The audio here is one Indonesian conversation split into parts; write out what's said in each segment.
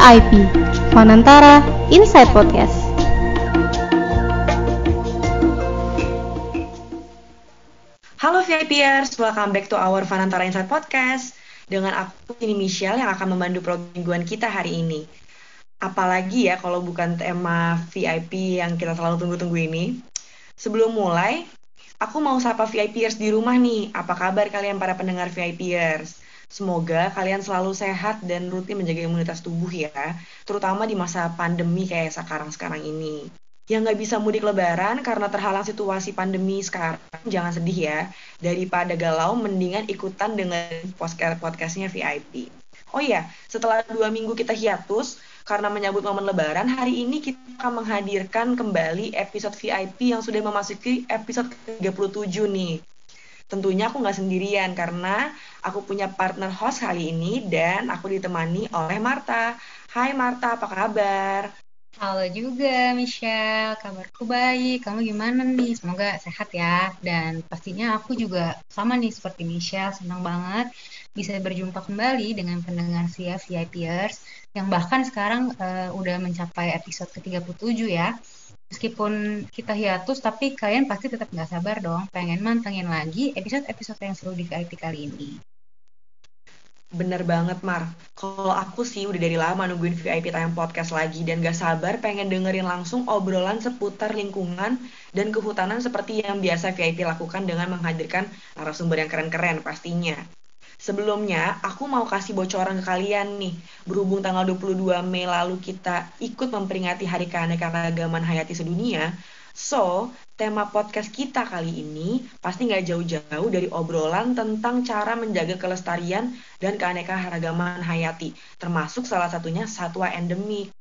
VIP, Fanantara Inside Podcast. Halo VIPers, welcome back to our Fanantara Inside Podcast. Dengan aku, ini Michelle yang akan memandu program mingguan kita hari ini. Apalagi ya kalau bukan tema VIP yang kita selalu tunggu-tunggu ini. Sebelum mulai, aku mau sapa VIPers di rumah nih. Apa kabar kalian para pendengar VIPers? Semoga kalian selalu sehat dan rutin menjaga imunitas tubuh ya, terutama di masa pandemi kayak sekarang-sekarang ini. Yang nggak bisa mudik lebaran karena terhalang situasi pandemi sekarang, jangan sedih ya. Daripada galau, mendingan ikutan dengan podcast-podcastnya VIP. Oh iya, setelah dua minggu kita hiatus, karena menyambut momen lebaran, hari ini kita akan menghadirkan kembali episode VIP yang sudah memasuki episode ke-37 nih. Tentunya aku nggak sendirian karena aku punya partner host kali ini dan aku ditemani oleh Marta. Hai Marta, apa kabar? Halo juga Michelle, kabarku baik. Kamu gimana nih? Semoga sehat ya. Dan pastinya aku juga sama nih seperti Michelle, senang banget bisa berjumpa kembali dengan pendengar Sia VIPers yang bahkan sekarang uh, udah mencapai episode ke-37 ya meskipun kita hiatus tapi kalian pasti tetap nggak sabar dong pengen mantengin lagi episode-episode yang seru di VIP kali ini. Bener banget Mar, kalau aku sih udah dari lama nungguin VIP tayang podcast lagi dan gak sabar pengen dengerin langsung obrolan seputar lingkungan dan kehutanan seperti yang biasa VIP lakukan dengan menghadirkan narasumber yang keren-keren pastinya. Sebelumnya, aku mau kasih bocoran ke kalian nih. Berhubung tanggal 22 Mei lalu kita ikut memperingati Hari Keanekaragaman Hayati Sedunia, so, tema podcast kita kali ini pasti nggak jauh-jauh dari obrolan tentang cara menjaga kelestarian dan keanekaragaman hayati, termasuk salah satunya satwa endemik.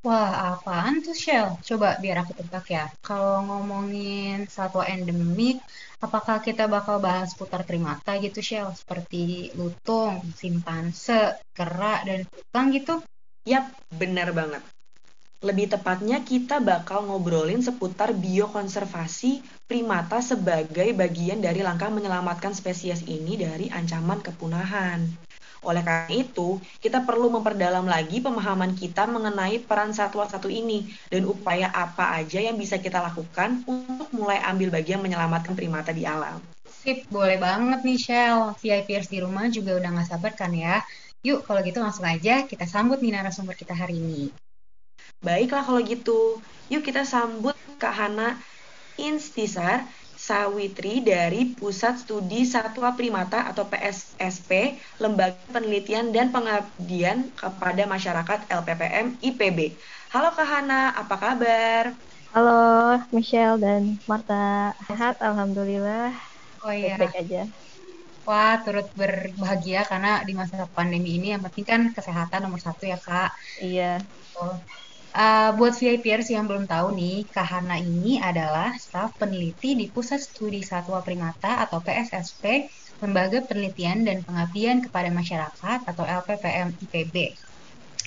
Wah, apaan tuh Shell? Coba biar aku tebak ya. Kalau ngomongin satwa endemik, apakah kita bakal bahas putar primata gitu Shell? Seperti lutung, simpanse, kera, dan kutang gitu? Yap, benar banget. Lebih tepatnya kita bakal ngobrolin seputar biokonservasi primata sebagai bagian dari langkah menyelamatkan spesies ini dari ancaman kepunahan. Oleh karena itu, kita perlu memperdalam lagi pemahaman kita mengenai peran satwa satu ini dan upaya apa aja yang bisa kita lakukan untuk mulai ambil bagian menyelamatkan primata di alam. Sip, boleh banget nih Shell. VIPers di rumah juga udah gak sabar kan ya? Yuk, kalau gitu langsung aja kita sambut nih narasumber kita hari ini. Baiklah kalau gitu, yuk kita sambut Kak Hana Instisar Sawitri dari Pusat Studi Satwa Primata atau PSSP, Lembaga Penelitian dan Pengabdian kepada Masyarakat LPPM IPB. Halo Kak Hana, apa kabar? Halo Michelle dan Marta, sehat Alhamdulillah. Oh iya. Baik, aja. Wah, turut berbahagia karena di masa pandemi ini yang penting kan kesehatan nomor satu ya kak. Iya. Oh. Uh, buat VIPers yang belum tahu nih, Kahana ini adalah staf peneliti di Pusat Studi Satwa Primata atau PSSP, Lembaga Penelitian dan Pengabdian kepada Masyarakat atau LPPM IPB.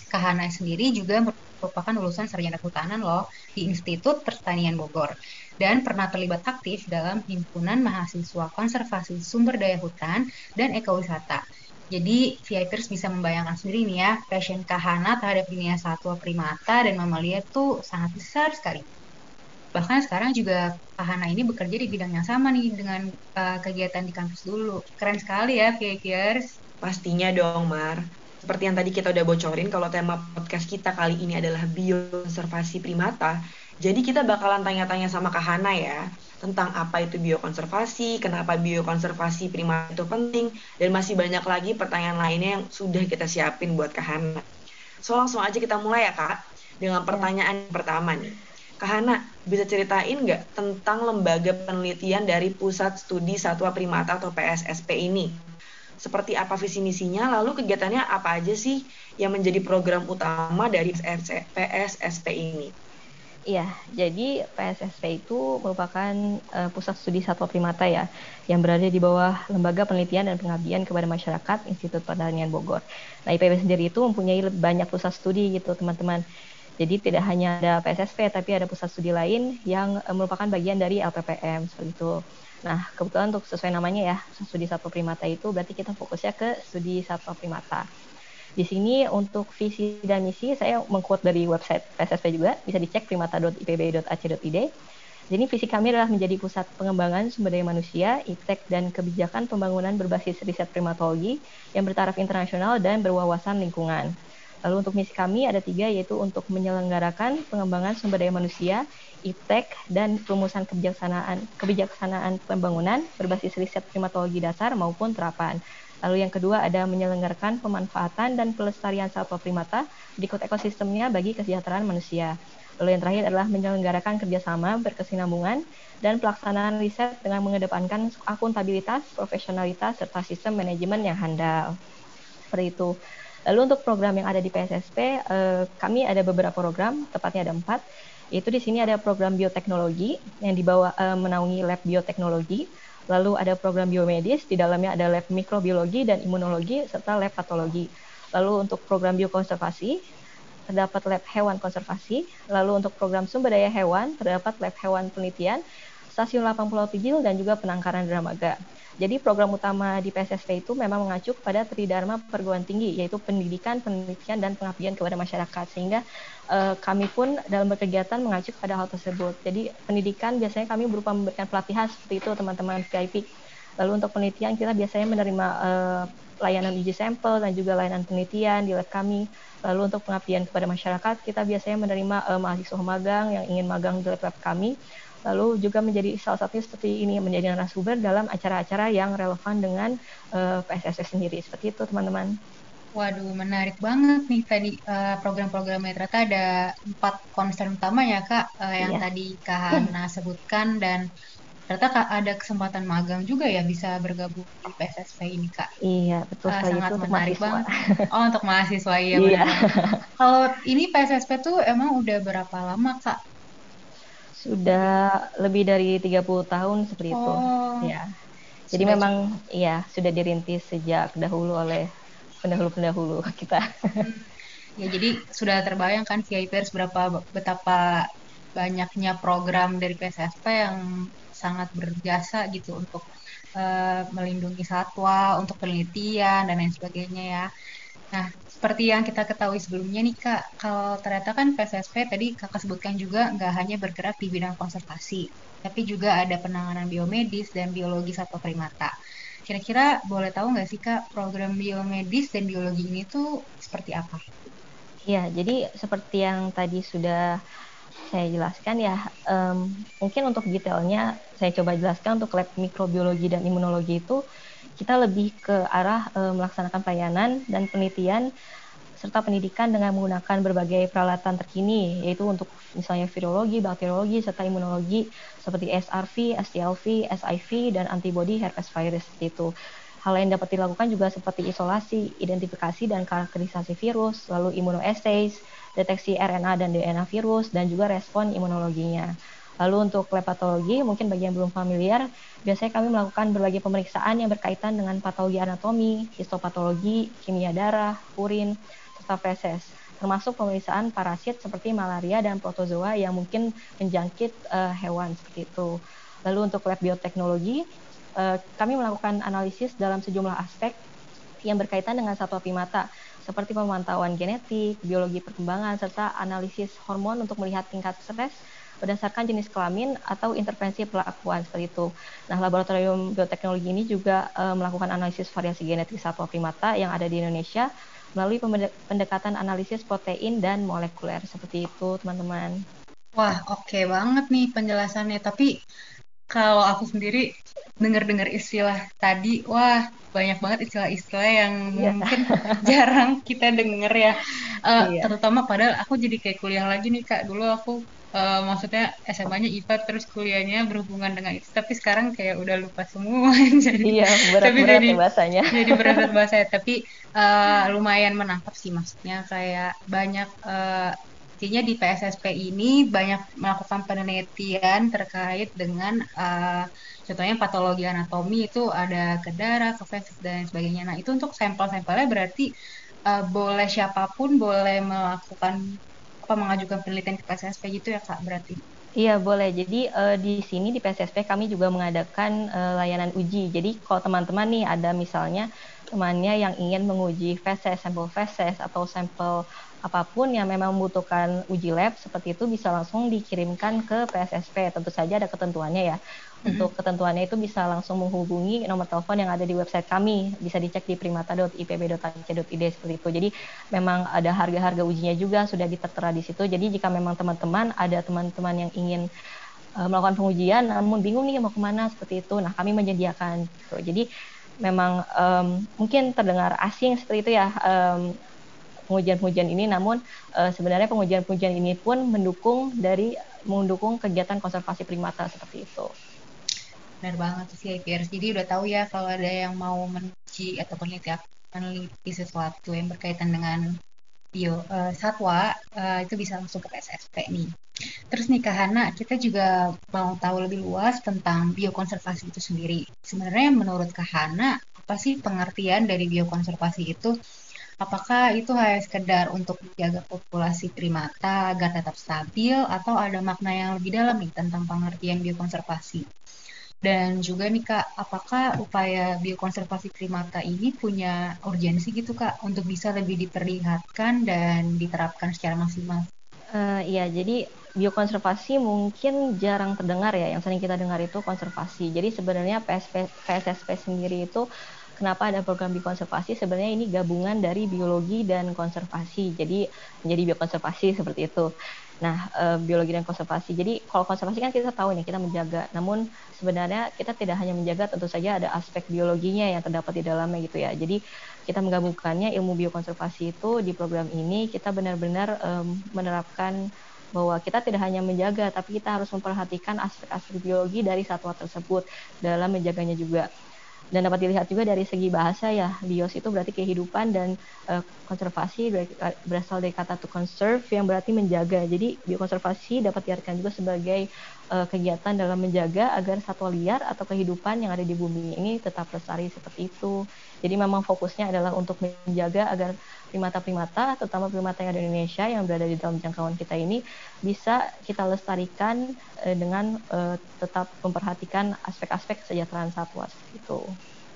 Kahana sendiri juga merupakan lulusan sarjana kehutanan loh di Institut Pertanian Bogor dan pernah terlibat aktif dalam himpunan mahasiswa konservasi sumber daya hutan dan ekowisata jadi VIPers bisa membayangkan sendiri nih ya, passion Kahana terhadap dunia satwa primata dan mamalia tuh sangat besar sekali. Bahkan sekarang juga Kahana ini bekerja di bidang yang sama nih dengan uh, kegiatan di kampus dulu. Keren sekali ya VIPers. Pastinya dong Mar. Seperti yang tadi kita udah bocorin kalau tema podcast kita kali ini adalah biokonservasi primata. Jadi kita bakalan tanya-tanya sama Kahana ya tentang apa itu biokonservasi, kenapa biokonservasi prima itu penting, dan masih banyak lagi pertanyaan lainnya yang sudah kita siapin buat Kak Hana. So langsung aja kita mulai ya Kak, dengan ya. pertanyaan ya. pertama nih. Kak Hana, bisa ceritain nggak tentang lembaga penelitian dari Pusat Studi Satwa Primata atau PSSP ini? Seperti apa visi misinya, lalu kegiatannya apa aja sih yang menjadi program utama dari PSSP ini? Iya, jadi PSSP itu merupakan uh, pusat studi satwa primata ya, yang berada di bawah Lembaga Penelitian dan Pengabdian kepada Masyarakat Institut Pertanian Bogor. Nah, IPB sendiri itu mempunyai banyak pusat studi gitu, teman-teman. Jadi tidak hanya ada PSSP, tapi ada pusat studi lain yang uh, merupakan bagian dari LPPM seperti itu. Nah, kebetulan untuk sesuai namanya ya, studi satwa primata itu berarti kita fokusnya ke studi satwa primata. Di sini untuk visi dan misi saya mengquote dari website PSSP juga, bisa dicek primata.ipb.ac.id. Jadi visi kami adalah menjadi pusat pengembangan sumber daya manusia, iptek dan kebijakan pembangunan berbasis riset primatologi yang bertaraf internasional dan berwawasan lingkungan. Lalu untuk misi kami ada tiga yaitu untuk menyelenggarakan pengembangan sumber daya manusia, iptek dan rumusan kebijaksanaan kebijaksanaan pembangunan berbasis riset primatologi dasar maupun terapan. Lalu yang kedua ada menyelenggarakan pemanfaatan dan pelestarian satwa primata berikut ekosistemnya bagi kesejahteraan manusia. Lalu yang terakhir adalah menyelenggarakan kerjasama berkesinambungan dan pelaksanaan riset dengan mengedepankan akuntabilitas, profesionalitas, serta sistem manajemen yang handal. Seperti itu. Lalu untuk program yang ada di PSSP, eh, kami ada beberapa program, tepatnya ada empat. Yaitu di sini ada program bioteknologi yang dibawa eh, menaungi lab bioteknologi. Lalu ada program biomedis, di dalamnya ada lab mikrobiologi dan imunologi, serta lab patologi. Lalu untuk program biokonservasi, terdapat lab hewan konservasi. Lalu untuk program sumber daya hewan, terdapat lab hewan penelitian, stasiun lapang pulau Tijil, dan juga penangkaran dramaga. Jadi program utama di PSSP itu memang mengacu kepada tridharma perguruan tinggi, yaitu pendidikan, penelitian, dan pengabdian kepada masyarakat. Sehingga uh, kami pun dalam berkegiatan mengacu pada hal tersebut. Jadi pendidikan biasanya kami berupa memberikan pelatihan seperti itu teman-teman VIP. Lalu untuk penelitian kita biasanya menerima uh, layanan uji sampel dan juga layanan penelitian di lab kami. Lalu untuk pengabdian kepada masyarakat, kita biasanya menerima uh, mahasiswa magang yang ingin magang di lab kami. Lalu juga menjadi salah satu seperti ini menjadi narasumber dalam acara-acara yang relevan dengan uh, PSSS sendiri. Seperti itu teman-teman. Waduh, menarik banget nih tadi uh, program-programnya. Ternyata ada empat concern utama ya kak, uh, yang yeah. tadi Kak Hana sebutkan dan ternyata ada kesempatan magang juga ya bisa bergabung di PSSP ini kak. Iya betul uh, sangat itu menarik banget. Oh untuk mahasiswa iya. iya. Kalau ini PSSP tuh emang udah berapa lama kak? Sudah lebih dari 30 tahun seperti itu. Oh. Ya. Jadi sudah memang ya sudah dirintis sejak dahulu oleh pendahulu-pendahulu kita. Ya jadi sudah terbayang kan VIPers berapa betapa banyaknya program dari PSSP yang sangat berjasa gitu untuk uh, melindungi satwa, untuk penelitian dan lain sebagainya ya. Nah, seperti yang kita ketahui sebelumnya nih Kak, kalau ternyata kan PSSP tadi Kakak sebutkan juga nggak hanya bergerak di bidang konservasi, tapi juga ada penanganan biomedis dan biologi satwa primata. Kira-kira boleh tahu nggak sih Kak, program biomedis dan biologi ini tuh seperti apa? Ya, jadi seperti yang tadi sudah saya jelaskan ya, um, mungkin untuk detailnya saya coba jelaskan untuk lab mikrobiologi dan imunologi itu kita lebih ke arah um, melaksanakan pelayanan dan penelitian serta pendidikan dengan menggunakan berbagai peralatan terkini, yaitu untuk misalnya virologi, bakteriologi, serta imunologi seperti SRV, STLV, SIV, dan antibody herpes virus itu. Hal lain dapat dilakukan juga seperti isolasi, identifikasi dan karakterisasi virus, lalu immunoassays, deteksi RNA dan DNA virus, dan juga respon imunologinya. Lalu untuk lab patologi, mungkin bagi yang belum familiar, biasanya kami melakukan berbagai pemeriksaan yang berkaitan dengan patologi anatomi, histopatologi, kimia darah, urin, serta feses, termasuk pemeriksaan parasit seperti malaria dan protozoa yang mungkin menjangkit uh, hewan seperti itu. Lalu untuk lab bioteknologi, uh, kami melakukan analisis dalam sejumlah aspek yang berkaitan dengan satwa primata, seperti pemantauan genetik, biologi perkembangan, serta analisis hormon untuk melihat tingkat stres berdasarkan jenis kelamin atau intervensi perlakuan seperti itu. Nah, laboratorium bioteknologi ini juga e, melakukan analisis variasi genetik satwa primata yang ada di Indonesia melalui pendekatan analisis protein dan molekuler seperti itu, teman-teman. Wah, oke okay banget nih penjelasannya. Tapi kalau aku sendiri dengar-dengar istilah tadi, wah banyak banget istilah-istilah yang yeah. mungkin jarang kita denger ya. Uh, yeah. Terutama padahal aku jadi kayak kuliah lagi nih kak. Dulu aku uh, maksudnya SMA-nya IPA terus kuliahnya berhubungan dengan itu. Tapi sekarang kayak udah lupa semua. jadi, iya berat-berat ya bahasanya. Jadi berat bahasanya. Tapi uh, lumayan menangkap sih maksudnya kayak banyak uh, Intinya di PSSP ini banyak melakukan penelitian terkait dengan uh, contohnya patologi anatomi itu ada ke darah, ke fesis dan sebagainya. Nah itu untuk sampel-sampelnya berarti uh, boleh siapa pun boleh melakukan apa mengajukan penelitian ke PSSP gitu ya kak berarti? Iya boleh. Jadi uh, di sini di PSSP kami juga mengadakan uh, layanan uji. Jadi kalau teman-teman nih ada misalnya temannya yang ingin menguji feses, sampel feses atau sampel apa pun yang memang membutuhkan uji lab seperti itu bisa langsung dikirimkan ke PSSP. Tentu saja ada ketentuannya ya. Mm-hmm. Untuk ketentuannya itu bisa langsung menghubungi nomor telepon yang ada di website kami. Bisa dicek di primata.ipb.ac.id seperti itu. Jadi memang ada harga-harga ujinya juga sudah ditertera di situ. Jadi jika memang teman-teman ada teman-teman yang ingin uh, melakukan pengujian namun bingung nih mau ke mana seperti itu, nah kami menyediakan. Gitu. Jadi memang um, mungkin terdengar asing seperti itu ya. Um, pengujian-pengujian ini namun uh, sebenarnya pengujian-pengujian ini pun mendukung dari mendukung kegiatan konservasi primata seperti itu. Benar banget sih IPRS. Jadi udah tahu ya kalau ada yang mau menguji atau peneliti meneliti sesuatu yang berkaitan dengan bio uh, satwa uh, itu bisa langsung ke PSSP nih. Terus nih Kak Hana, kita juga mau tahu lebih luas tentang biokonservasi itu sendiri. Sebenarnya menurut Kak Hana, apa sih pengertian dari biokonservasi itu? Apakah itu hanya sekedar untuk menjaga populasi primata agar tetap stabil atau ada makna yang lebih dalam nih tentang pengertian biokonservasi? Dan juga nih Kak, apakah upaya biokonservasi primata ini punya urgensi gitu Kak untuk bisa lebih diperlihatkan dan diterapkan secara maksimal? Uh, iya, jadi biokonservasi mungkin jarang terdengar ya. Yang sering kita dengar itu konservasi. Jadi sebenarnya PSP, PSSP sendiri itu kenapa ada program biokonservasi sebenarnya ini gabungan dari biologi dan konservasi jadi menjadi biokonservasi seperti itu nah e, biologi dan konservasi. Jadi kalau konservasi kan kita tahu nih kita menjaga. Namun sebenarnya kita tidak hanya menjaga tentu saja ada aspek biologinya yang terdapat di dalamnya gitu ya. Jadi kita menggabungkannya ilmu biokonservasi itu di program ini kita benar-benar e, menerapkan bahwa kita tidak hanya menjaga, tapi kita harus memperhatikan aspek-aspek biologi dari satwa tersebut dalam menjaganya juga dan dapat dilihat juga dari segi bahasa ya. Bios itu berarti kehidupan dan uh, konservasi berasal dari kata to conserve yang berarti menjaga. Jadi biokonservasi dapat diartikan juga sebagai uh, kegiatan dalam menjaga agar satwa liar atau kehidupan yang ada di bumi ini tetap lestari seperti itu. Jadi memang fokusnya adalah untuk menjaga agar primata-primata, terutama primata yang ada di Indonesia yang berada di dalam jangkauan kita ini bisa kita lestarikan uh, dengan uh, tetap memperhatikan aspek-aspek kesejahteraan satwa itu.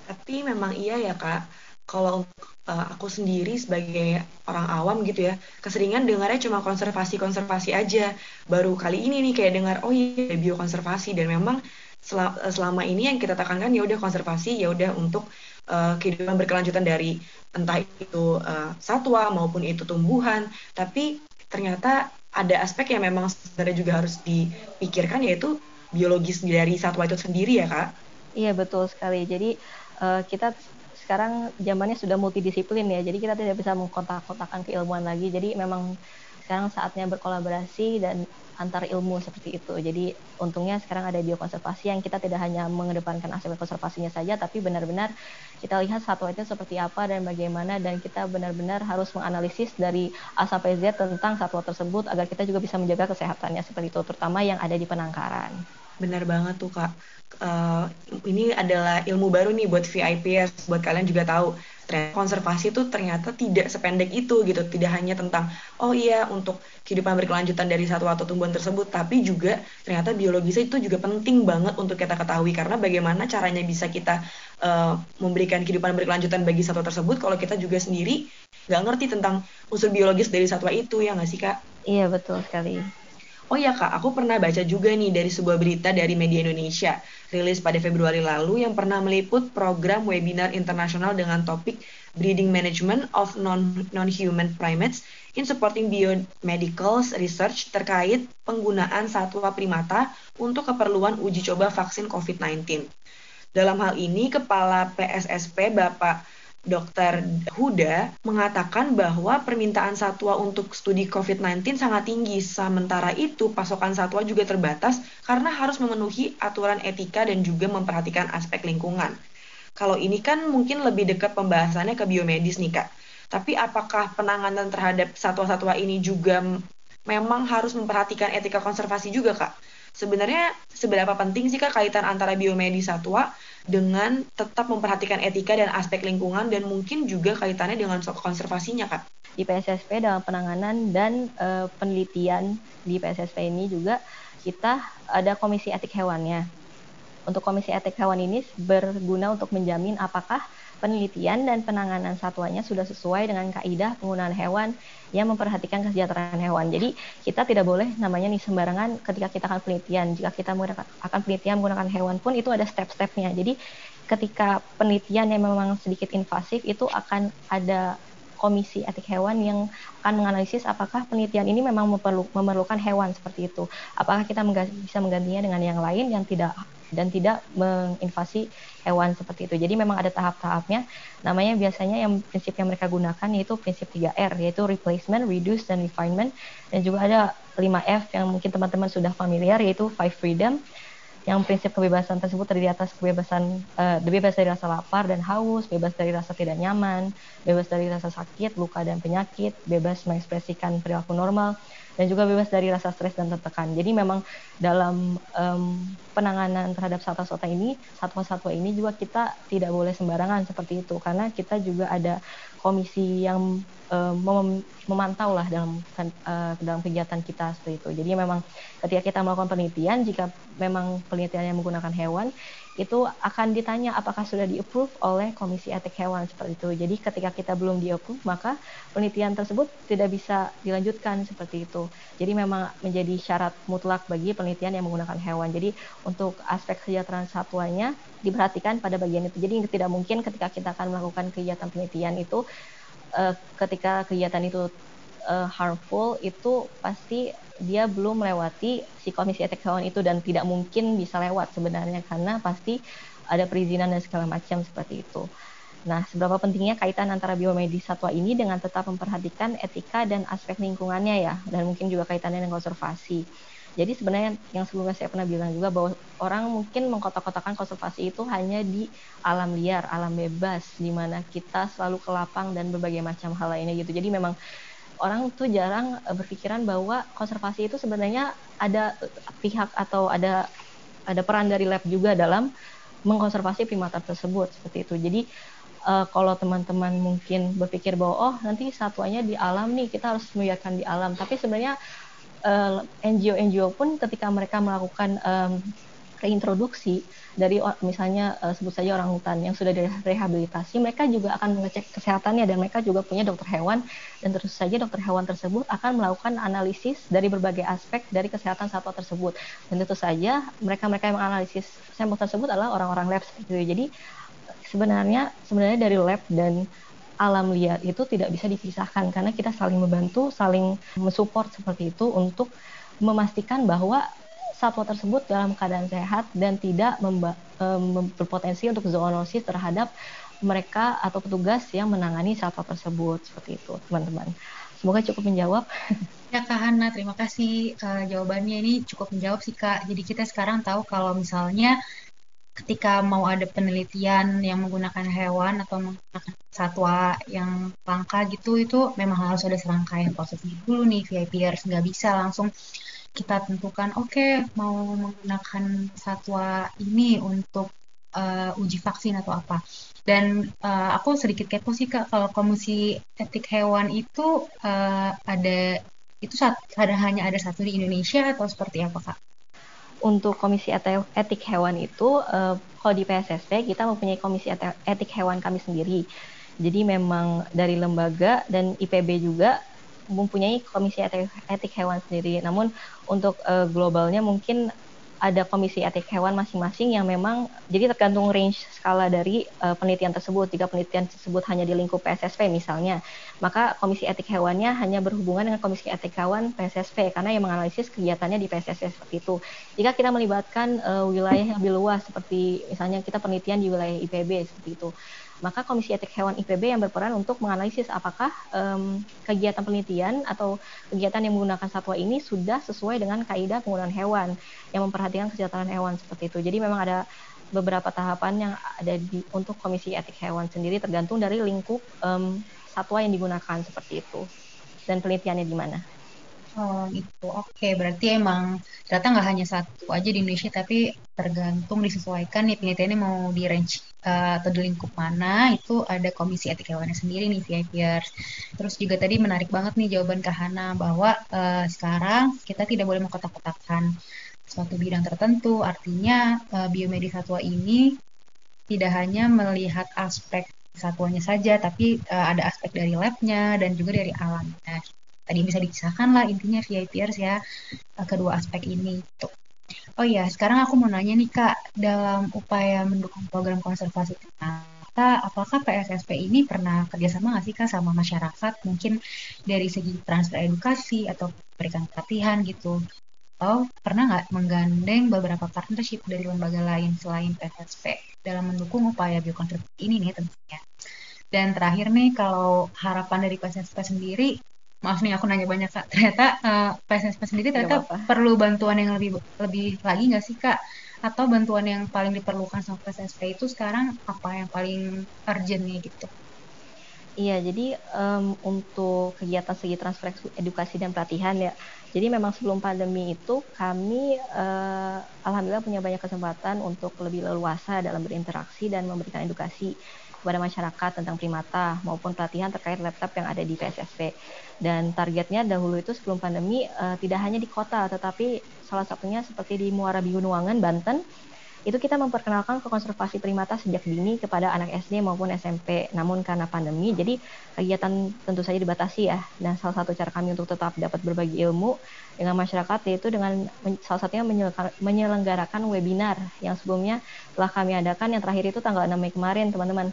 Tapi memang iya ya kak, kalau uh, aku sendiri sebagai orang awam gitu ya, keseringan dengarnya cuma konservasi-konservasi aja. Baru kali ini nih kayak dengar oh iya biokonservasi dan memang selama ini yang kita tekankan ya udah konservasi ya udah untuk uh, kehidupan berkelanjutan dari entah itu uh, satwa maupun itu tumbuhan, tapi ternyata ada aspek yang memang sebenarnya juga harus dipikirkan yaitu biologis dari satwa itu sendiri ya kak. Iya betul sekali. Jadi uh, kita sekarang zamannya sudah multidisiplin ya, jadi kita tidak bisa mengkotak-kotakan keilmuan lagi. Jadi memang sekarang saatnya berkolaborasi dan antar ilmu seperti itu. Jadi untungnya sekarang ada biokonservasi yang kita tidak hanya mengedepankan aspek konservasinya saja, tapi benar-benar kita lihat satwa itu seperti apa dan bagaimana dan kita benar-benar harus menganalisis dari A sampai Z tentang satwa tersebut agar kita juga bisa menjaga kesehatannya seperti itu, terutama yang ada di penangkaran. Benar banget tuh kak. Uh, ini adalah ilmu baru nih buat VIPers, buat kalian juga tahu konservasi itu ternyata tidak sependek itu gitu tidak hanya tentang oh iya untuk kehidupan berkelanjutan dari satu atau tumbuhan tersebut tapi juga ternyata biologisnya itu juga penting banget untuk kita ketahui karena bagaimana caranya bisa kita uh, memberikan kehidupan berkelanjutan bagi satwa tersebut kalau kita juga sendiri nggak ngerti tentang unsur biologis dari satwa itu ya nggak sih kak? Iya betul sekali. Oh ya kak, aku pernah baca juga nih dari sebuah berita dari media Indonesia, rilis pada Februari lalu yang pernah meliput program webinar internasional dengan topik Breeding Management of Non-Human Primates in Supporting Biomedical Research terkait penggunaan satwa primata untuk keperluan uji coba vaksin COVID-19. Dalam hal ini, Kepala PSSP Bapak Dr. Huda mengatakan bahwa permintaan satwa untuk studi COVID-19 sangat tinggi, sementara itu pasokan satwa juga terbatas karena harus memenuhi aturan etika dan juga memperhatikan aspek lingkungan. Kalau ini kan mungkin lebih dekat pembahasannya ke biomedis nih Kak. Tapi apakah penanganan terhadap satwa-satwa ini juga memang harus memperhatikan etika konservasi juga Kak? Sebenarnya seberapa penting sih Kak kaitan antara biomedis satwa dengan tetap memperhatikan etika dan aspek lingkungan dan mungkin juga kaitannya dengan konservasinya kak. Di PSSP dalam penanganan dan e, penelitian di PSSP ini juga kita ada komisi etik hewannya. untuk Komisi Etik Hewan ini berguna untuk menjamin apakah penelitian dan penanganan satwanya sudah sesuai dengan kaidah penggunaan hewan yang memperhatikan kesejahteraan hewan. Jadi kita tidak boleh namanya nih sembarangan ketika kita akan penelitian. Jika kita akan penelitian menggunakan hewan pun itu ada step-stepnya. Jadi ketika penelitian yang memang sedikit invasif itu akan ada komisi etik hewan yang akan menganalisis apakah penelitian ini memang memerlukan hewan seperti itu. Apakah kita bisa menggantinya dengan yang lain yang tidak dan tidak menginvasi hewan seperti itu. Jadi memang ada tahap-tahapnya. Namanya biasanya yang prinsip yang mereka gunakan yaitu prinsip 3R yaitu replacement, reduce dan refinement dan juga ada 5F yang mungkin teman-teman sudah familiar yaitu five freedom yang prinsip kebebasan tersebut terdiri atas kebebasan uh, bebas dari rasa lapar dan haus, bebas dari rasa tidak nyaman, bebas dari rasa sakit, luka dan penyakit, bebas mengekspresikan perilaku normal, dan juga bebas dari rasa stres dan tertekan. Jadi memang dalam um, penanganan terhadap satwa-satwa ini, satwa-satwa ini juga kita tidak boleh sembarangan seperti itu karena kita juga ada komisi yang um, mem memantau lah dalam uh, dalam kegiatan kita seperti itu. Jadi memang ketika kita melakukan penelitian, jika memang penelitian yang menggunakan hewan, itu akan ditanya apakah sudah di-approve oleh Komisi Etik Hewan seperti itu. Jadi ketika kita belum di-approve, maka penelitian tersebut tidak bisa dilanjutkan seperti itu. Jadi memang menjadi syarat mutlak bagi penelitian yang menggunakan hewan. Jadi untuk aspek kesejahteraan satwanya diperhatikan pada bagian itu. Jadi tidak mungkin ketika kita akan melakukan kegiatan penelitian itu uh, ketika kegiatan itu uh, harmful itu pasti dia belum melewati si komisi etik hewan itu dan tidak mungkin bisa lewat sebenarnya karena pasti ada perizinan dan segala macam seperti itu. Nah, seberapa pentingnya kaitan antara biomedis satwa ini dengan tetap memperhatikan etika dan aspek lingkungannya ya, dan mungkin juga kaitannya dengan konservasi. Jadi sebenarnya yang sebelumnya saya pernah bilang juga bahwa orang mungkin mengkotak-kotakan konservasi itu hanya di alam liar, alam bebas, di mana kita selalu ke lapang dan berbagai macam hal lainnya gitu. Jadi memang orang tuh jarang eh, berpikiran bahwa konservasi itu sebenarnya ada pihak atau ada ada peran dari lab juga dalam mengkonservasi primata tersebut seperti itu. Jadi uh, kalau teman-teman mungkin berpikir bahwa oh nanti satwanya di alam nih kita harus membiarkan di alam, tapi sebenarnya uh, eh, NGO-NGO pun ketika mereka melakukan um, reintroduksi dari misalnya uh, sebut saja orang hutan yang sudah direhabilitasi, mereka juga akan mengecek kesehatannya dan mereka juga punya dokter hewan dan terus saja dokter hewan tersebut akan melakukan analisis dari berbagai aspek dari kesehatan satwa tersebut dan tentu saja mereka-mereka yang menganalisis sampel tersebut adalah orang-orang lab gitu. Jadi sebenarnya sebenarnya dari lab dan alam liar itu tidak bisa dipisahkan karena kita saling membantu, saling mensupport seperti itu untuk memastikan bahwa satwa tersebut dalam keadaan sehat dan tidak berpotensi untuk zoonosis terhadap mereka atau petugas yang menangani satwa tersebut seperti itu teman-teman. Semoga cukup menjawab. Ya Kak Hana, terima kasih uh, jawabannya ini cukup menjawab sih Kak. Jadi kita sekarang tahu kalau misalnya ketika mau ada penelitian yang menggunakan hewan atau menggunakan satwa yang langka gitu itu memang harus ada serangkaian prosesnya dulu nih VIPers nggak bisa langsung kita tentukan oke okay, mau menggunakan satwa ini untuk uh, uji vaksin atau apa. Dan uh, aku sedikit kepo sih kak kalau komisi etik hewan itu uh, ada itu saat, ada hanya ada satu di Indonesia atau seperti apa kak? Untuk komisi etik hewan itu uh, kalau di PSSP kita mempunyai komisi etik hewan kami sendiri. Jadi memang dari lembaga dan IPB juga mempunyai komisi etik, etik hewan sendiri. Namun untuk uh, globalnya mungkin ada komisi etik hewan masing-masing yang memang jadi tergantung range skala dari uh, penelitian tersebut. Jika penelitian tersebut hanya di lingkup PSSP misalnya, maka komisi etik hewannya hanya berhubungan dengan komisi etik hewan PSSP karena yang menganalisis kegiatannya di PSSP seperti itu. Jika kita melibatkan uh, wilayah yang lebih luas seperti misalnya kita penelitian di wilayah IPB seperti itu maka Komisi Etik Hewan IPB yang berperan untuk menganalisis apakah um, kegiatan penelitian atau kegiatan yang menggunakan satwa ini sudah sesuai dengan kaidah penggunaan hewan yang memperhatikan kesejahteraan hewan seperti itu. Jadi memang ada beberapa tahapan yang ada di untuk Komisi Etik Hewan sendiri tergantung dari lingkup um, satwa yang digunakan seperti itu dan penelitiannya di mana. Oh gitu, oke. Berarti emang ternyata nggak hanya satu aja di Indonesia, tapi tergantung disesuaikan nih penelitiannya mau di range uh, atau di lingkup mana, itu ada komisi etik hewannya sendiri nih VIPers. Terus juga tadi menarik banget nih jawaban Kak Hana bahwa uh, sekarang kita tidak boleh mengkotak-kotakan suatu bidang tertentu. Artinya uh, biomedis satwa ini tidak hanya melihat aspek satuannya saja, tapi uh, ada aspek dari labnya dan juga dari alamnya. Tadi bisa dipisahkan lah intinya VIPers ya uh, kedua aspek ini. Tuh. Oh iya, sekarang aku mau nanya nih Kak, dalam upaya mendukung program konservasi primata, apakah PSSP ini pernah kerjasama nggak sih Kak sama masyarakat? Mungkin dari segi transfer edukasi atau berikan pelatihan gitu atau pernah nggak menggandeng beberapa partnership dari lembaga lain selain PSSP dalam mendukung upaya biokonservasi ini nih tentunya. Dan terakhir nih kalau harapan dari PSSP sendiri, maaf nih aku nanya banyak kak, ternyata uh, eh, PSSP sendiri ternyata perlu bantuan yang lebih lebih lagi nggak sih kak? Atau bantuan yang paling diperlukan sama PSSP itu sekarang apa yang paling urgent nih gitu? Iya, jadi um, untuk kegiatan segi transfer edukasi dan pelatihan ya, jadi memang sebelum pandemi itu kami uh, alhamdulillah punya banyak kesempatan untuk lebih leluasa dalam berinteraksi dan memberikan edukasi kepada masyarakat tentang primata maupun pelatihan terkait laptop yang ada di PSSP. Dan targetnya dahulu itu sebelum pandemi uh, tidak hanya di kota, tetapi salah satunya seperti di Muara Biunuangan, Banten, itu kita memperkenalkan ke konservasi primata sejak dini kepada anak SD maupun SMP. Namun karena pandemi, jadi kegiatan tentu saja dibatasi ya. Dan salah satu cara kami untuk tetap dapat berbagi ilmu dengan masyarakat yaitu dengan salah satunya menyelenggarakan webinar yang sebelumnya telah kami adakan yang terakhir itu tanggal 6 Mei kemarin, teman-teman.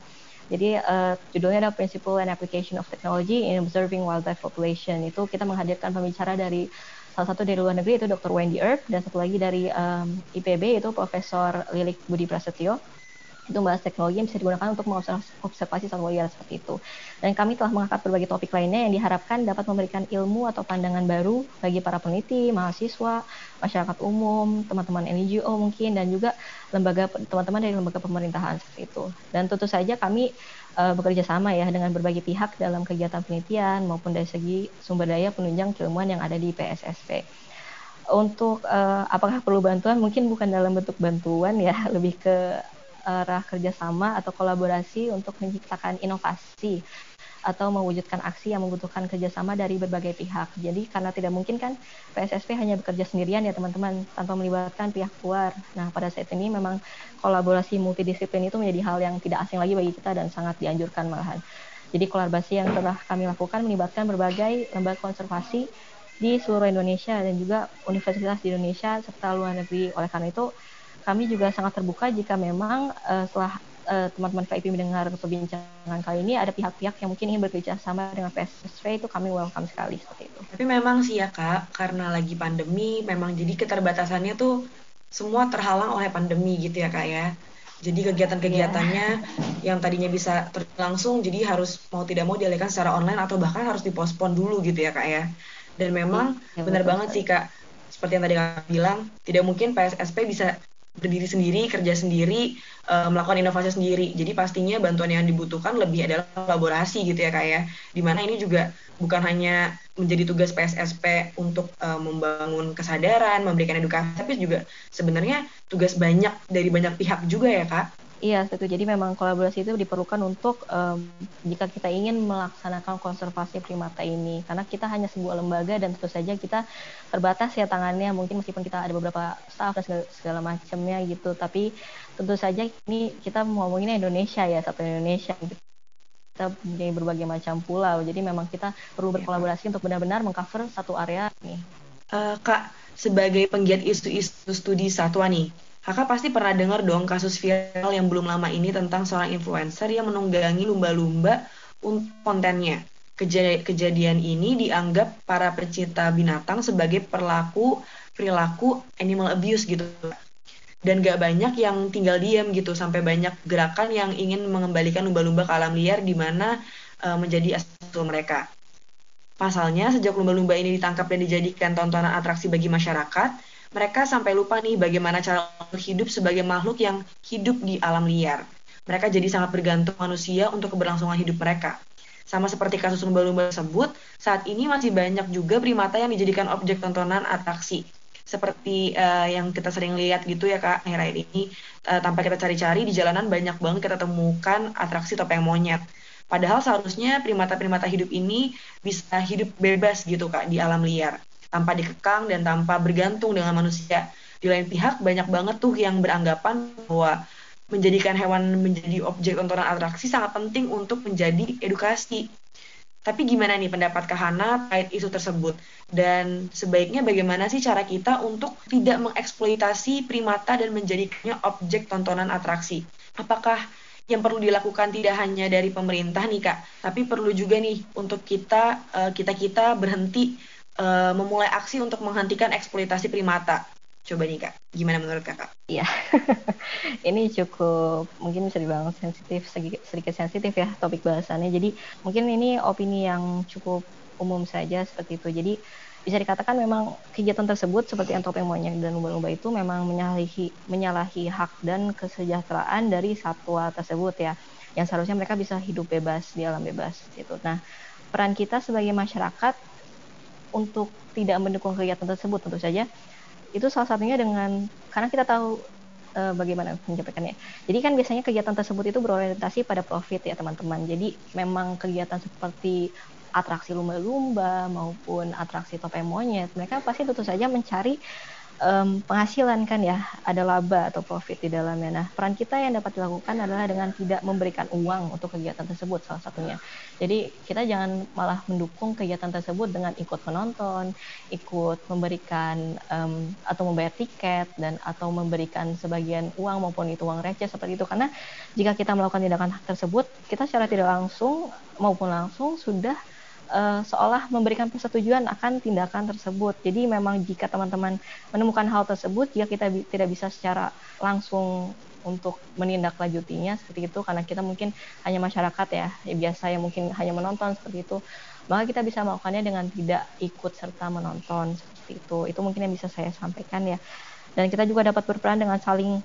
Jadi uh, judulnya adalah Principle and Application of Technology in Observing Wildlife Population. Itu kita menghadirkan pembicara dari salah satu dari luar negeri itu Dr. Wendy Earp dan satu lagi dari um, IPB itu Profesor Lilik Budi Prasetyo itu membahas teknologi yang bisa digunakan untuk mengobservasi satwa liar seperti itu. Dan kami telah mengangkat berbagai topik lainnya yang diharapkan dapat memberikan ilmu atau pandangan baru bagi para peneliti, mahasiswa, masyarakat umum, teman-teman NGO mungkin, dan juga lembaga teman-teman dari lembaga pemerintahan seperti itu. Dan tentu saja kami uh, bekerja sama ya dengan berbagai pihak dalam kegiatan penelitian maupun dari segi sumber daya penunjang keilmuan yang ada di PSSP. Untuk uh, apakah perlu bantuan? Mungkin bukan dalam bentuk bantuan ya, lebih ke arah kerjasama atau kolaborasi untuk menciptakan inovasi atau mewujudkan aksi yang membutuhkan kerjasama dari berbagai pihak. Jadi karena tidak mungkin kan PSSP hanya bekerja sendirian ya teman-teman tanpa melibatkan pihak luar. Nah pada saat ini memang kolaborasi multidisiplin itu menjadi hal yang tidak asing lagi bagi kita dan sangat dianjurkan malahan. Jadi kolaborasi yang telah kami lakukan melibatkan berbagai lembaga konservasi di seluruh Indonesia dan juga universitas di Indonesia serta luar negeri. Oleh karena itu kami juga sangat terbuka jika memang uh, setelah uh, teman-teman VIP mendengar perbincangan kali ini ada pihak-pihak yang mungkin ingin bekerja sama dengan PSSV itu kami welcome sekali seperti itu. Tapi memang sih ya kak, karena lagi pandemi, memang jadi keterbatasannya tuh semua terhalang oleh pandemi gitu ya kak ya. Jadi kegiatan-kegiatannya yeah. yang tadinya bisa langsung jadi harus mau tidak mau dialihkan secara online atau bahkan harus dipospon dulu gitu ya kak ya. Dan memang ya, benar banget sih kak, seperti yang tadi kak bilang, tidak mungkin PSSP bisa berdiri sendiri, kerja sendiri, uh, melakukan inovasi sendiri. Jadi pastinya bantuan yang dibutuhkan lebih adalah kolaborasi gitu ya kak ya. Di mana ini juga bukan hanya menjadi tugas PSSP untuk uh, membangun kesadaran, memberikan edukasi, tapi juga sebenarnya tugas banyak dari banyak pihak juga ya kak. Iya, setuju. Jadi memang kolaborasi itu diperlukan untuk um, jika kita ingin melaksanakan konservasi primata ini. Karena kita hanya sebuah lembaga dan tentu saja kita terbatas ya tangannya. Mungkin meskipun kita ada beberapa staff dan segala, segala macamnya gitu. Tapi tentu saja ini kita ngomonginnya Indonesia ya, satu Indonesia gitu. Kita punya berbagai macam pulau. Jadi memang kita perlu iya, berkolaborasi untuk benar-benar mengcover satu area nih. Uh, Kak, sebagai penggiat isu-isu studi satwa nih, Kakak pasti pernah dengar dong kasus viral yang belum lama ini tentang seorang influencer yang menunggangi lumba-lumba untuk kontennya. kejadian ini dianggap para pecinta binatang sebagai perlaku perilaku animal abuse gitu. Dan gak banyak yang tinggal diam gitu, sampai banyak gerakan yang ingin mengembalikan lumba-lumba ke alam liar di mana uh, menjadi asal mereka. Pasalnya, sejak lumba-lumba ini ditangkap dan dijadikan tontonan atraksi bagi masyarakat, mereka sampai lupa nih bagaimana cara hidup sebagai makhluk yang hidup di alam liar. Mereka jadi sangat bergantung manusia untuk keberlangsungan hidup mereka. Sama seperti kasus lumba-lumba tersebut, saat ini masih banyak juga primata yang dijadikan objek tontonan atraksi. Seperti uh, yang kita sering lihat gitu ya kak, akhir-akhir ini, uh, tanpa kita cari-cari di jalanan banyak banget kita temukan atraksi topeng monyet. Padahal seharusnya primata-primata hidup ini bisa hidup bebas gitu kak di alam liar tanpa dikekang dan tanpa bergantung dengan manusia. Di lain pihak banyak banget tuh yang beranggapan bahwa menjadikan hewan menjadi objek tontonan atraksi sangat penting untuk menjadi edukasi. Tapi gimana nih pendapat Kahana terkait isu tersebut? Dan sebaiknya bagaimana sih cara kita untuk tidak mengeksploitasi primata dan menjadikannya objek tontonan atraksi? Apakah yang perlu dilakukan tidak hanya dari pemerintah nih kak, tapi perlu juga nih untuk kita eh, kita kita berhenti uh, memulai aksi untuk menghentikan eksploitasi primata. Coba nih kak, gimana menurut kakak? Iya, ini cukup mungkin bisa dibilang sensitif sedikit, sensitif ya topik bahasannya. Jadi mungkin ini opini yang cukup umum saja seperti itu. Jadi bisa dikatakan memang kegiatan tersebut seperti yang topeng monyet dan lumba-lumba itu memang menyalahi menyalahi hak dan kesejahteraan dari satwa tersebut ya yang seharusnya mereka bisa hidup bebas di alam bebas gitu. Nah, peran kita sebagai masyarakat untuk tidak mendukung kegiatan tersebut tentu saja itu salah satunya dengan karena kita tahu uh, bagaimana menyampaikannya. Jadi kan biasanya kegiatan tersebut itu berorientasi pada profit ya teman-teman. Jadi memang kegiatan seperti atraksi lumba-lumba maupun atraksi topeng monyet, mereka pasti tentu saja mencari um, penghasilan kan ya, ada laba atau profit di dalamnya. Nah, peran kita yang dapat dilakukan adalah dengan tidak memberikan uang untuk kegiatan tersebut salah satunya. Jadi kita jangan malah mendukung kegiatan tersebut dengan ikut menonton, ikut memberikan um, atau membayar tiket dan atau memberikan sebagian uang maupun itu uang receh seperti itu. Karena jika kita melakukan tindakan tersebut, kita secara tidak langsung maupun langsung sudah uh, seolah memberikan persetujuan akan tindakan tersebut. Jadi memang jika teman-teman menemukan hal tersebut, jika kita bi tidak bisa secara langsung untuk menindaklanjutinya seperti itu karena kita mungkin hanya masyarakat ya, ya biasa yang mungkin hanya menonton seperti itu. Maka kita bisa melakukannya dengan tidak ikut serta menonton seperti itu. Itu mungkin yang bisa saya sampaikan ya. Dan kita juga dapat berperan dengan saling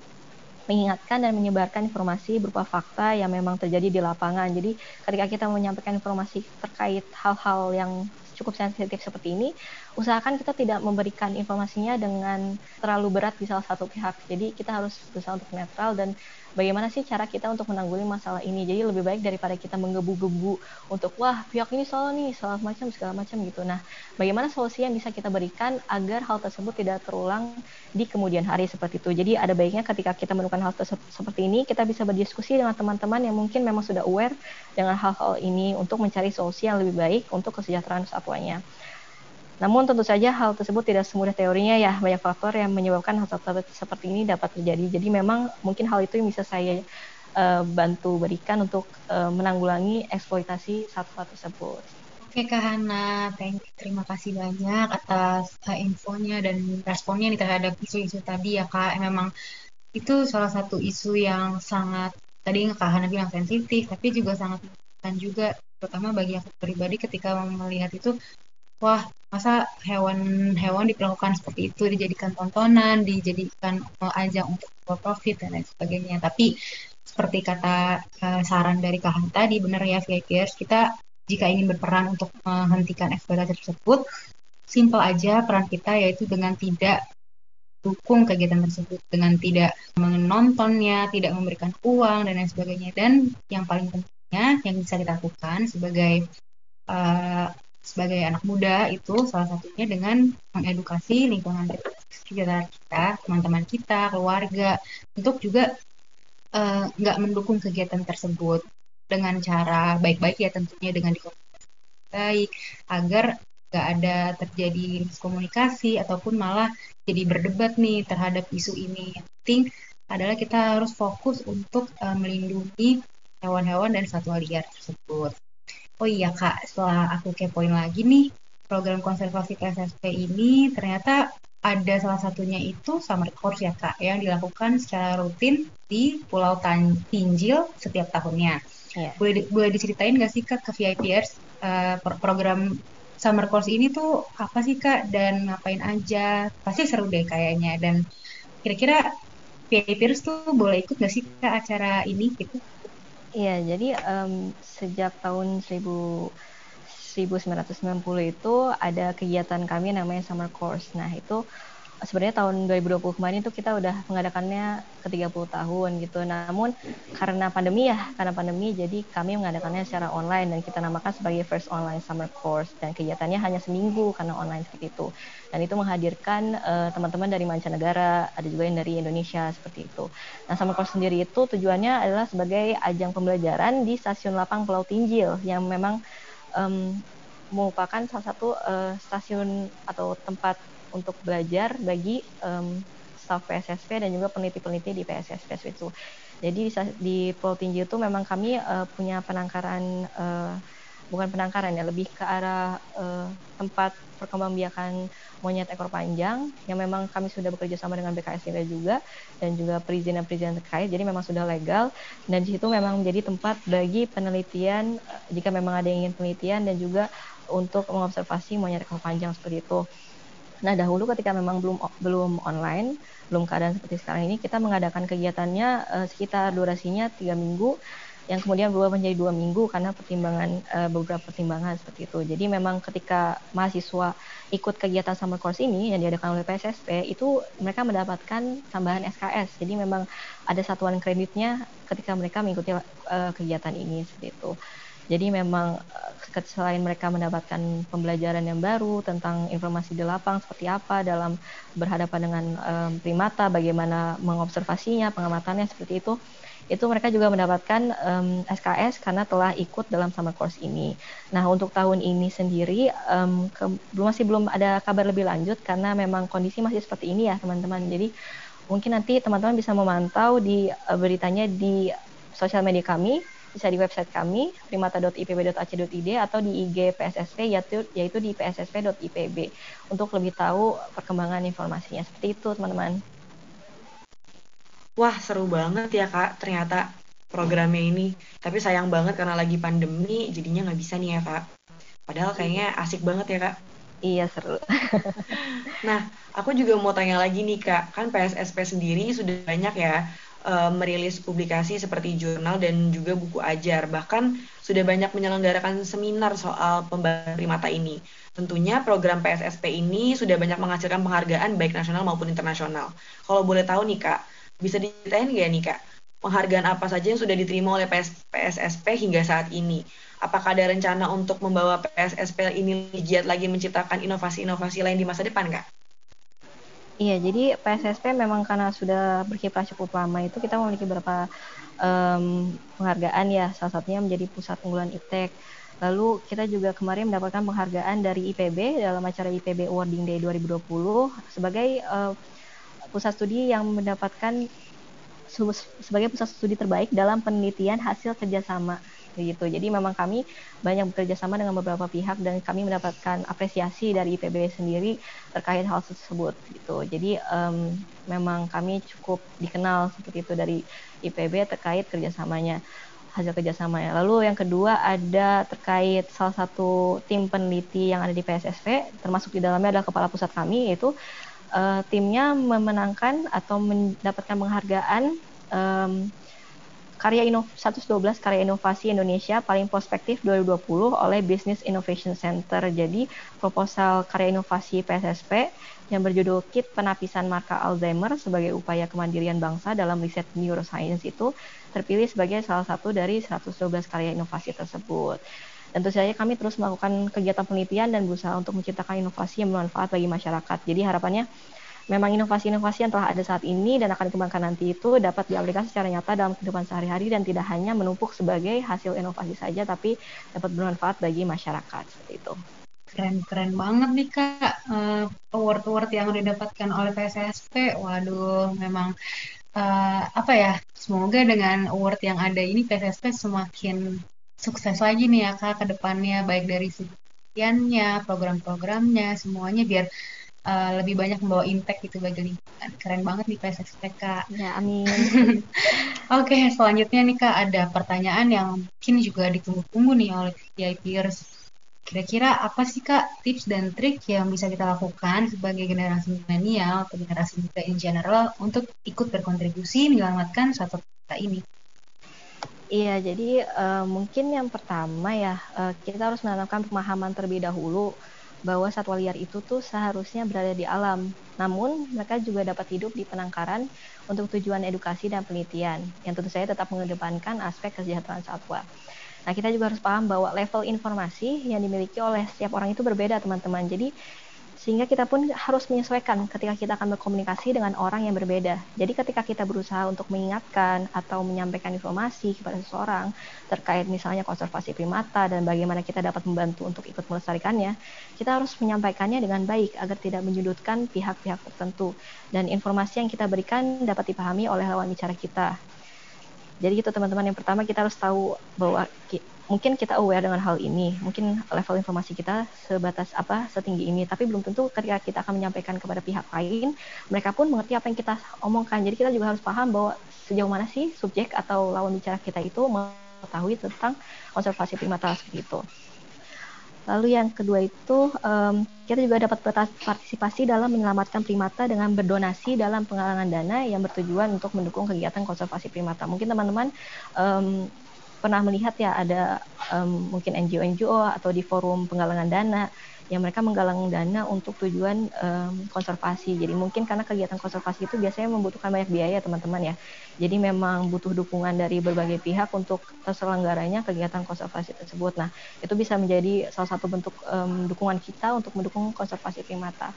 mengingatkan dan menyebarkan informasi berupa fakta yang memang terjadi di lapangan. Jadi ketika kita menyampaikan informasi terkait hal-hal yang cukup sensitif seperti ini, usahakan kita tidak memberikan informasinya dengan terlalu berat di salah satu pihak. Jadi kita harus berusaha untuk netral dan bagaimana sih cara kita untuk menanggulangi masalah ini. Jadi lebih baik daripada kita menggebu-gebu untuk wah pihak ini salah nih, salah macam segala macam gitu. Nah, bagaimana solusi yang bisa kita berikan agar hal tersebut tidak terulang di kemudian hari seperti itu. Jadi ada baiknya ketika kita menemukan hal tersebut seperti ini, kita bisa berdiskusi dengan teman-teman yang mungkin memang sudah aware dengan hal-hal ini untuk mencari solusi yang lebih baik untuk kesejahteraan satwanya. Namun tentu saja hal tersebut tidak semudah teorinya ya, banyak faktor yang menyebabkan hal seperti ini dapat terjadi. Jadi memang mungkin hal itu yang bisa saya uh, bantu berikan untuk uh, menanggulangi eksploitasi satwa tersebut. Oke Kak Hana, thank you. terima kasih banyak atas uh, infonya dan responnya nih terhadap isu-isu tadi ya Kak. Memang itu salah satu isu yang sangat tadi Kak Hana bilang sensitif, tapi juga sangat dan juga terutama bagi aku pribadi ketika melihat itu wah masa hewan-hewan diperlakukan seperti itu dijadikan tontonan dijadikan uh, ajang untuk profit dan lain sebagainya tapi seperti kata uh, saran dari Kahan tadi benar ya VIPers kita jika ingin berperan untuk menghentikan eksploitasi tersebut simple aja peran kita yaitu dengan tidak dukung kegiatan tersebut dengan tidak menontonnya, tidak memberikan uang dan lain sebagainya. Dan yang paling pentingnya yang bisa dilakukan sebagai uh, sebagai anak muda itu salah satunya dengan mengedukasi lingkungan sekitar kita, teman-teman kita, keluarga, untuk juga eh, nggak uh, mendukung kegiatan tersebut dengan cara baik-baik ya tentunya dengan dikomunikasi baik agar nggak ada terjadi miskomunikasi ataupun malah jadi berdebat nih terhadap isu ini. Yang penting adalah kita harus fokus untuk uh, melindungi hewan-hewan dan satwa liar tersebut. Oh iya Kak, setelah aku kepoin lagi nih, program konservasi PSSP ini ternyata ada salah satunya itu summer course ya Kak, yang dilakukan secara rutin di Pulau Tinjil setiap tahunnya. Yeah. Boleh, boleh diceritain nggak sih Kak ke VIPers uh, eh, program summer course ini tuh apa sih Kak dan ngapain aja? Pasti seru deh kayaknya dan kira-kira VIPers tuh boleh ikut nggak sih Kak acara ini gitu? Iya, jadi um, sejak tahun 1000, 1990 itu ada kegiatan kami namanya Summer Course. Nah, itu sebenarnya tahun 2020 kemarin itu kita udah mengadakannya ke 30 tahun gitu. Namun karena pandemi ya, karena pandemi jadi kami mengadakannya secara online dan kita namakan sebagai First Online Summer Course dan kegiatannya hanya seminggu karena online seperti itu. Dan itu menghadirkan uh, teman-teman dari mancanegara, ada juga yang dari Indonesia seperti itu. Nah, Summer Course sendiri itu tujuannya adalah sebagai ajang pembelajaran di stasiun Lapang Pulau Tinjil yang memang um, merupakan salah satu uh, stasiun atau tempat untuk belajar bagi um, staff PSSP dan juga peneliti-peneliti di PSSP itu. Jadi di, di Pulau Tinggi itu memang kami uh, punya penangkaran uh, bukan penangkaran ya lebih ke arah uh, tempat perkembangbiakan monyet ekor panjang yang memang kami sudah bekerja sama dengan BKSDP juga dan juga perizinan-perizinan terkait jadi memang sudah legal dan di situ memang menjadi tempat bagi penelitian jika memang ada yang ingin penelitian dan juga untuk mengobservasi monyet ekor panjang seperti itu. Nah, dahulu ketika memang belum belum online, belum keadaan seperti sekarang ini, kita mengadakan kegiatannya uh, sekitar durasinya tiga minggu, yang kemudian berubah menjadi dua minggu karena pertimbangan uh, beberapa pertimbangan seperti itu. Jadi memang ketika mahasiswa ikut kegiatan summer course ini yang diadakan oleh PSSP itu mereka mendapatkan tambahan SKS. Jadi memang ada satuan kreditnya ketika mereka mengikuti uh, kegiatan ini seperti itu. Jadi memang eh, selain mereka mendapatkan pembelajaran yang baru tentang informasi di lapang seperti apa dalam berhadapan dengan um, primata, bagaimana mengobservasinya, pengamatannya seperti itu, itu mereka juga mendapatkan um, SKS karena telah ikut dalam summer course ini. Nah untuk tahun ini sendiri um, ke, masih belum ada kabar lebih lanjut karena memang kondisi masih seperti ini ya teman-teman. Jadi mungkin nanti teman-teman bisa memantau di beritanya di sosial media kami bisa di website kami primata.ipb.ac.id atau di IG PSSP yaitu, yaitu di pssp.ipb untuk lebih tahu perkembangan informasinya. Seperti itu teman-teman. Wah seru banget ya kak ternyata programnya ini. Tapi sayang banget karena lagi pandemi jadinya nggak bisa nih ya kak. Padahal kayaknya asik banget ya kak. Iya seru. nah, aku juga mau tanya lagi nih kak, kan PSSP sendiri sudah banyak ya uh, merilis publikasi seperti jurnal dan juga buku ajar. Bahkan sudah banyak menyelenggarakan seminar soal pembahasan primata ini. Tentunya program PSSP ini sudah banyak menghasilkan penghargaan baik nasional maupun internasional. Kalau boleh tahu nih Kak, bisa diceritain nggak nih Kak, penghargaan apa saja yang sudah diterima oleh PS, PSSP hingga saat ini? Apakah ada rencana untuk membawa PSSP ini giat lagi menciptakan inovasi-inovasi lain di masa depan Kak? Iya, jadi PSSP memang karena sudah berkiprah cukup lama itu kita memiliki beberapa um, penghargaan ya. Salah satunya menjadi pusat unggulan IPTEK. Lalu kita juga kemarin mendapatkan penghargaan dari IPB dalam acara IPB Awarding Day 2020 sebagai uh, pusat studi yang mendapatkan sebagai pusat studi terbaik dalam penelitian hasil kerjasama gitu. Jadi memang kami banyak bekerja sama dengan beberapa pihak dan kami mendapatkan apresiasi dari IPB sendiri terkait hal tersebut gitu. Jadi um, memang kami cukup dikenal seperti itu dari IPB terkait kerjasamanya hasil kerjasamanya. Lalu yang kedua ada terkait salah satu tim peneliti yang ada di PSSP, termasuk di dalamnya adalah kepala pusat kami, yaitu uh, timnya memenangkan atau mendapatkan penghargaan um, karya Inov 112 karya inovasi Indonesia paling prospektif 2020 oleh Business Innovation Center. Jadi proposal karya inovasi PSSP yang berjudul Kit Penapisan Marka Alzheimer sebagai upaya kemandirian bangsa dalam riset neuroscience itu terpilih sebagai salah satu dari 112 karya inovasi tersebut. Tentu saja kami terus melakukan kegiatan penelitian dan berusaha untuk menciptakan inovasi yang bermanfaat bagi masyarakat. Jadi harapannya memang inovasi-inovasi yang telah ada saat ini dan akan dikembangkan nanti itu dapat diaplikasi secara nyata dalam kehidupan sehari-hari dan tidak hanya menumpuk sebagai hasil inovasi saja tapi dapat bermanfaat bagi masyarakat seperti itu. Keren-keren banget nih Kak uh, award-award yang didapatkan oleh PSSP. Waduh, memang uh, apa ya? Semoga dengan award yang ada ini PSSP semakin sukses lagi nih ya Kak ke depannya baik dari sekiannya, program-programnya, semuanya biar uh, lebih banyak membawa impact gitu bagi lingkungan. Keren banget nih PSSPK. Ya, amin. Oke, okay, selanjutnya nih Kak ada pertanyaan yang mungkin juga ditunggu-tunggu nih oleh VIPers. Kira-kira apa sih Kak tips dan trik yang bisa kita lakukan sebagai generasi milenial atau generasi muda in general untuk ikut berkontribusi menyelamatkan suatu kota ini? Iya, jadi uh, mungkin yang pertama ya uh, kita harus menanamkan pemahaman terlebih dahulu bahwa satwa liar itu tuh seharusnya berada di alam. Namun, mereka juga dapat hidup di penangkaran untuk tujuan edukasi dan penelitian, yang tentu saja tetap mengedepankan aspek kesejahteraan satwa. Nah, kita juga harus paham bahwa level informasi yang dimiliki oleh setiap orang itu berbeda, teman-teman. Jadi, sehingga kita pun harus menyesuaikan ketika kita akan berkomunikasi dengan orang yang berbeda. Jadi ketika kita berusaha untuk mengingatkan atau menyampaikan informasi kepada seseorang terkait misalnya konservasi primata dan bagaimana kita dapat membantu untuk ikut melestarikannya, kita harus menyampaikannya dengan baik agar tidak menyudutkan pihak-pihak tertentu dan informasi yang kita berikan dapat dipahami oleh lawan bicara kita. Jadi itu teman-teman yang pertama kita harus tahu bahwa mungkin kita aware dengan hal ini, mungkin level informasi kita sebatas apa, setinggi ini, tapi belum tentu ketika kita akan menyampaikan kepada pihak lain, mereka pun mengerti apa yang kita omongkan. Jadi kita juga harus paham bahwa sejauh mana sih subjek atau lawan bicara kita itu mengetahui tentang konservasi primata seperti itu. Lalu yang kedua itu um, kita juga dapat partisipasi dalam menyelamatkan primata dengan berdonasi dalam penggalangan dana yang bertujuan untuk mendukung kegiatan konservasi primata. Mungkin teman-teman um, pernah melihat ya ada um, mungkin NGO-NGO atau di forum penggalangan dana yang mereka menggalang dana untuk tujuan um, konservasi. Jadi mungkin karena kegiatan konservasi itu biasanya membutuhkan banyak biaya teman-teman ya. Jadi memang butuh dukungan dari berbagai pihak untuk terselenggaranya kegiatan konservasi tersebut. Nah itu bisa menjadi salah satu bentuk um, dukungan kita untuk mendukung konservasi primata.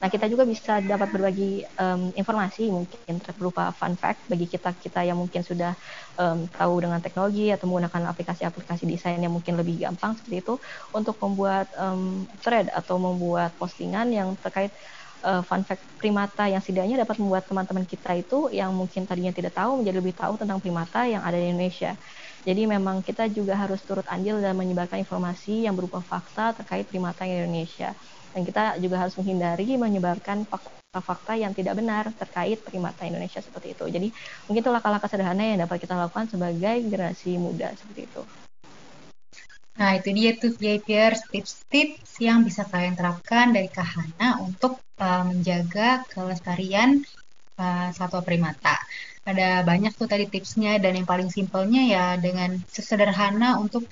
Nah kita juga bisa dapat berbagi um, informasi mungkin berupa fun fact bagi kita kita yang mungkin sudah um, tahu dengan teknologi atau menggunakan aplikasi-aplikasi desain yang mungkin lebih gampang seperti itu untuk membuat um, thread atau membuat postingan yang terkait uh, fun fact primata yang setidaknya dapat membuat teman-teman kita itu yang mungkin tadinya tidak tahu menjadi lebih tahu tentang primata yang ada di Indonesia. Jadi memang kita juga harus turut andil dan menyebarkan informasi yang berupa fakta terkait primata di Indonesia. Dan kita juga harus menghindari menyebarkan fakta fakta yang tidak benar terkait primata Indonesia seperti itu. Jadi mungkin itu langkah-langkah sederhana yang dapat kita lakukan sebagai generasi muda seperti itu. Nah, itu dia tuh VIPers tips-tips yang bisa kalian terapkan dari Kahana untuk uh, menjaga kelestarian uh, satwa primata. Ada banyak tuh tadi tipsnya dan yang paling simpelnya ya dengan sesederhana untuk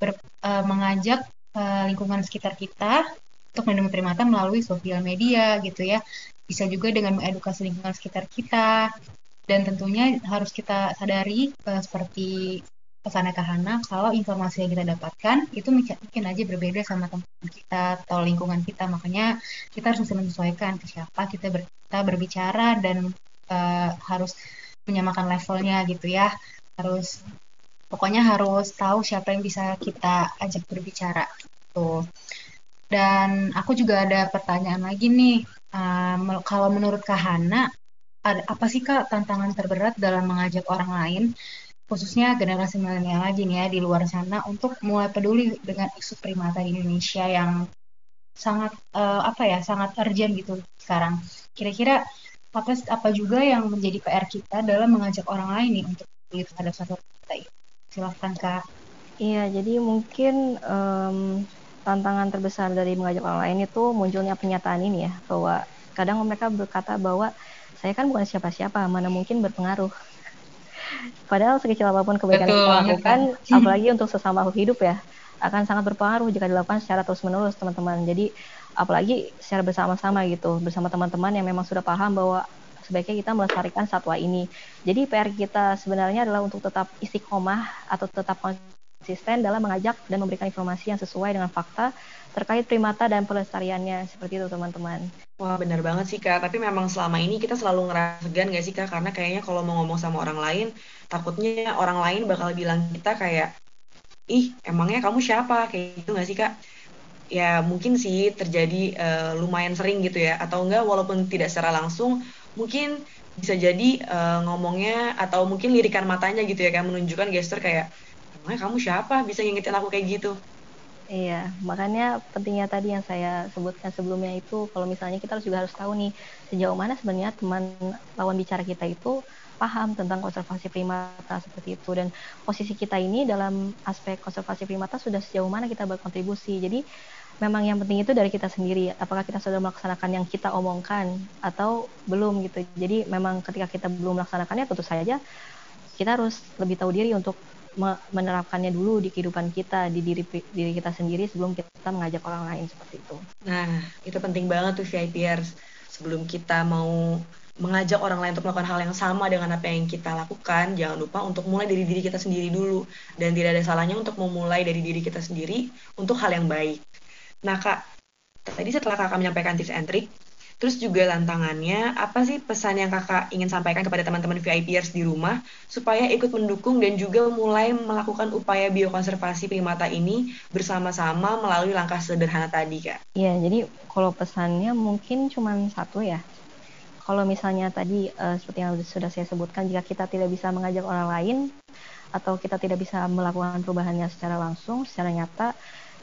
ber, uh, mengajak uh, lingkungan sekitar kita untuk melindungi primata melalui sosial media gitu ya bisa juga dengan mengedukasi lingkungan sekitar kita dan tentunya harus kita sadari uh, seperti pesannya Kahana kalau informasi yang kita dapatkan itu mungkin aja berbeda sama teman kita atau lingkungan kita. Makanya kita harus bisa menyesuaikan ke siapa kita, ber, kita berbicara dan uh, harus menyamakan levelnya gitu ya. Harus pokoknya harus tahu siapa yang bisa kita ajak berbicara tuh dan aku juga ada pertanyaan lagi nih Um, kalau menurut Kahana, ada, apa sih Kak tantangan terberat dalam mengajak orang lain, khususnya generasi milenial lagi nih ya di luar sana untuk mulai peduli dengan isu primata di Indonesia yang sangat uh, apa ya sangat urgent gitu sekarang. Kira-kira apa apa juga yang menjadi PR kita dalam mengajak orang lain nih untuk peduli terhadap satu kita ini? Silahkan Kak. Iya, jadi mungkin um, tantangan terbesar dari mengajak orang lain itu munculnya pernyataan ini ya bahwa kadang mereka berkata bahwa saya kan bukan siapa-siapa mana mungkin berpengaruh padahal sekecil apa pun kebaikan yang kita lakukan apalagi untuk sesama makhluk hidup ya akan sangat berpengaruh jika dilakukan secara terus menerus teman-teman. Jadi apalagi secara bersama-sama gitu bersama teman-teman yang memang sudah paham bahwa sebaiknya kita melestarikan satwa ini. Jadi PR kita sebenarnya adalah untuk tetap istiqomah atau tetap konsisten dalam mengajak dan memberikan informasi yang sesuai dengan fakta terkait primata dan pelestariannya seperti itu teman-teman. Wah benar banget sih kak, tapi memang selama ini kita selalu ngerasa segan gak sih kak? Karena kayaknya kalau mau ngomong sama orang lain, takutnya orang lain bakal bilang kita kayak, ih emangnya kamu siapa? Kayak gitu gak sih kak? Ya mungkin sih terjadi uh, lumayan sering gitu ya, atau enggak walaupun tidak secara langsung, mungkin bisa jadi uh, ngomongnya atau mungkin lirikan matanya gitu ya, kayak menunjukkan gestur kayak, emangnya kamu siapa bisa ngingetin aku kayak gitu Iya, makanya pentingnya tadi yang saya sebutkan sebelumnya itu kalau misalnya kita harus juga harus tahu nih sejauh mana sebenarnya teman lawan bicara kita itu paham tentang konservasi primata seperti itu dan posisi kita ini dalam aspek konservasi primata sudah sejauh mana kita berkontribusi. Jadi memang yang penting itu dari kita sendiri. Apakah kita sudah melaksanakan yang kita omongkan atau belum gitu. Jadi memang ketika kita belum melaksanakannya tentu saja kita harus lebih tahu diri untuk menerapkannya dulu di kehidupan kita, di diri diri kita sendiri sebelum kita mengajak orang lain seperti itu. Nah, itu penting banget tuh VIPers. Sebelum kita mau mengajak orang lain untuk melakukan hal yang sama dengan apa yang kita lakukan, jangan lupa untuk mulai dari diri kita sendiri dulu. Dan tidak ada salahnya untuk memulai dari diri kita sendiri untuk hal yang baik. Nah, Kak, tadi setelah Kakak menyampaikan tips and trick, Terus juga tantangannya, apa sih pesan yang kakak ingin sampaikan kepada teman-teman VIPers di rumah supaya ikut mendukung dan juga mulai melakukan upaya biokonservasi primata ini bersama-sama melalui langkah sederhana tadi, Kak? Iya, jadi kalau pesannya mungkin cuma satu ya. Kalau misalnya tadi uh, seperti yang sudah saya sebutkan, jika kita tidak bisa mengajak orang lain atau kita tidak bisa melakukan perubahannya secara langsung, secara nyata,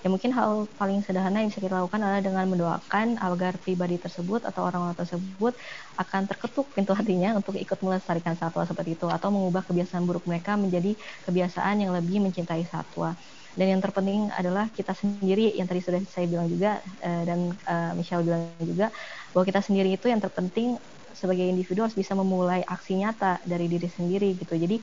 Ya mungkin hal paling sederhana yang bisa kita lakukan adalah dengan mendoakan agar pribadi tersebut atau orang-orang tersebut akan terketuk pintu hatinya untuk ikut melestarikan satwa seperti itu atau mengubah kebiasaan buruk mereka menjadi kebiasaan yang lebih mencintai satwa. Dan yang terpenting adalah kita sendiri yang tadi sudah saya bilang juga uh, dan uh, Michelle bilang juga bahwa kita sendiri itu yang terpenting sebagai individu harus bisa memulai aksi nyata dari diri sendiri gitu. Jadi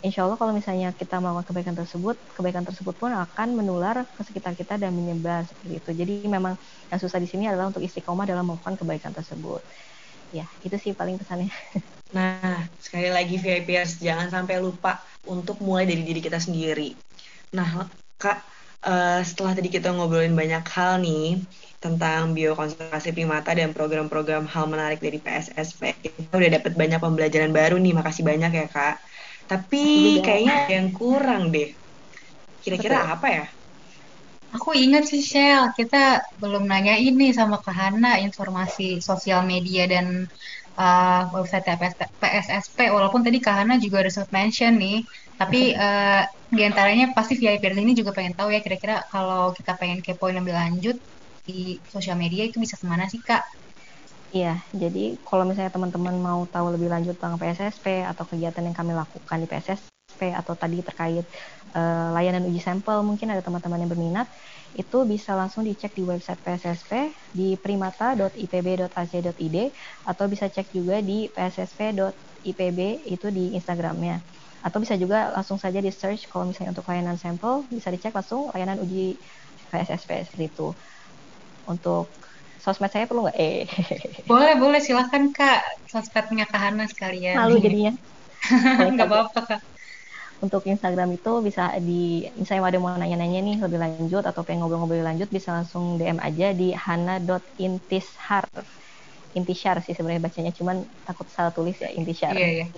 insya Allah kalau misalnya kita melakukan kebaikan tersebut, kebaikan tersebut pun akan menular ke sekitar kita dan menyebar seperti itu. Jadi memang yang susah di sini adalah untuk istiqomah dalam melakukan kebaikan tersebut. Ya, itu sih paling pesannya. Nah, sekali lagi VIPers, jangan sampai lupa untuk mulai dari diri kita sendiri. Nah, Kak, uh, setelah tadi kita ngobrolin banyak hal nih tentang biokonservasi primata dan program-program hal menarik dari PSSP, kita udah dapat banyak pembelajaran baru nih. Makasih banyak ya, Kak. Tapi kayaknya yang kurang deh. Kira-kira apa ya? Aku ingat sih Shell, kita belum nanya ini sama Kak Hana informasi sosial media dan uh, website PSSP. Walaupun tadi Kak Hana juga ada mention nih, tapi uh, di antaranya pasti VIP ini juga pengen tahu ya kira-kira kalau kita pengen kepoin lebih lanjut di sosial media itu bisa ke mana sih Kak? Iya, jadi kalau misalnya teman-teman mau tahu lebih lanjut tentang PSSP atau kegiatan yang kami lakukan di PSSP atau tadi terkait uh, layanan uji sampel, mungkin ada teman-teman yang berminat, itu bisa langsung dicek di website PSSP di primata.ipb.ac.id atau bisa cek juga di pssp.ipb itu di Instagramnya. Atau bisa juga langsung saja di search kalau misalnya untuk layanan sampel, bisa dicek langsung layanan uji PSSP seperti itu. Untuk sosmed saya perlu nggak? Eh. Boleh, boleh. Silahkan, Kak. Sosmednya Kak Hana sekalian. Malu jadinya. nggak apa-apa, Kak. Untuk Instagram itu bisa di, misalnya ada mau nanya-nanya nih lebih lanjut atau pengen ngobrol-ngobrol lanjut, bisa langsung DM aja di hana.intishar intishar sih sebenarnya bacanya cuman takut salah tulis ya intishar iya, iya.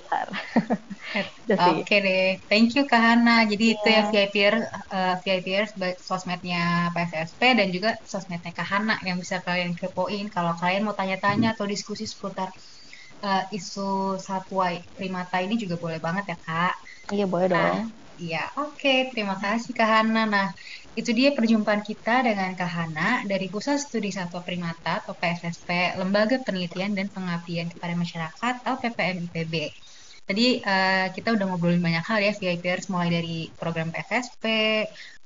oke okay deh. Thank you Kak Hana. Jadi yeah. itu ya VIPer uh, VIPers sosmednya PSSP dan juga sosmednya Kak Hana yang bisa kalian kepoin. Kalau kalian mau tanya-tanya atau diskusi seputar uh, isu satwa primata ini juga boleh banget ya Kak. Iya boleh nah, dong iya. Oke okay. terima kasih Kak Hana. Nah itu dia perjumpaan kita dengan Kahana dari Pusat Studi Satwa Primata atau PSSP, Lembaga Penelitian dan Pengabdian kepada Masyarakat atau PPM IPB. Tadi uh, kita udah ngobrolin banyak hal ya VIPers mulai dari program PSSP,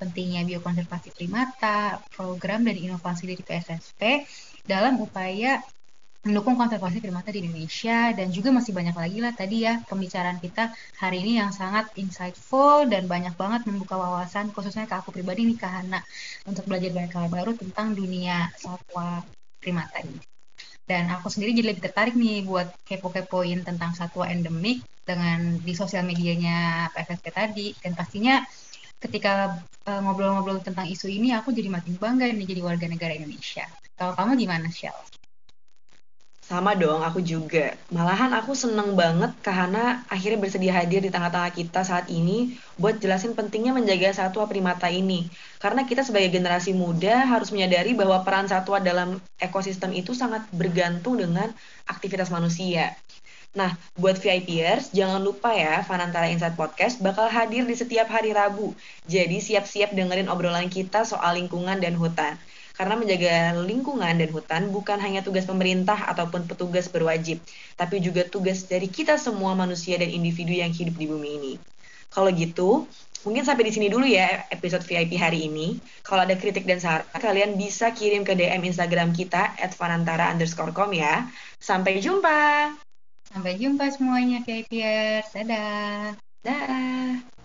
pentingnya biokonservasi primata, program dan inovasi dari PSSP dalam upaya mendukung konservasi primata di Indonesia dan juga masih banyak lagi lah tadi ya pembicaraan kita hari ini yang sangat insightful dan banyak banget membuka wawasan khususnya ke aku pribadi nih Kak Hana untuk belajar banyak hal baru tentang dunia satwa primata ini. Dan aku sendiri jadi lebih tertarik nih buat kepo-kepoin tentang satwa endemik dengan di sosial medianya PSSP tadi dan pastinya ketika eh, ngobrol-ngobrol uh, tentang isu ini aku jadi makin bangga nih jadi warga negara Indonesia. Kalau kamu gimana, Shell? Sama dong, aku juga. Malahan aku seneng banget Kahana akhirnya bersedia hadir di tengah-tengah kita saat ini buat jelasin pentingnya menjaga satwa primata ini. Karena kita sebagai generasi muda harus menyadari bahwa peran satwa dalam ekosistem itu sangat bergantung dengan aktivitas manusia. Nah, buat VIPers, jangan lupa ya, Fanantara Insight Podcast bakal hadir di setiap hari Rabu. Jadi siap-siap dengerin obrolan kita soal lingkungan dan hutan. Karena menjaga lingkungan dan hutan bukan hanya tugas pemerintah ataupun petugas berwajib, tapi juga tugas dari kita semua manusia dan individu yang hidup di bumi ini. Kalau gitu, mungkin sampai di sini dulu ya episode VIP hari ini. Kalau ada kritik dan saran, kalian bisa kirim ke DM Instagram kita at fanantara underscore com ya. Sampai jumpa! Sampai jumpa semuanya VIPers. Dadah! Dadah!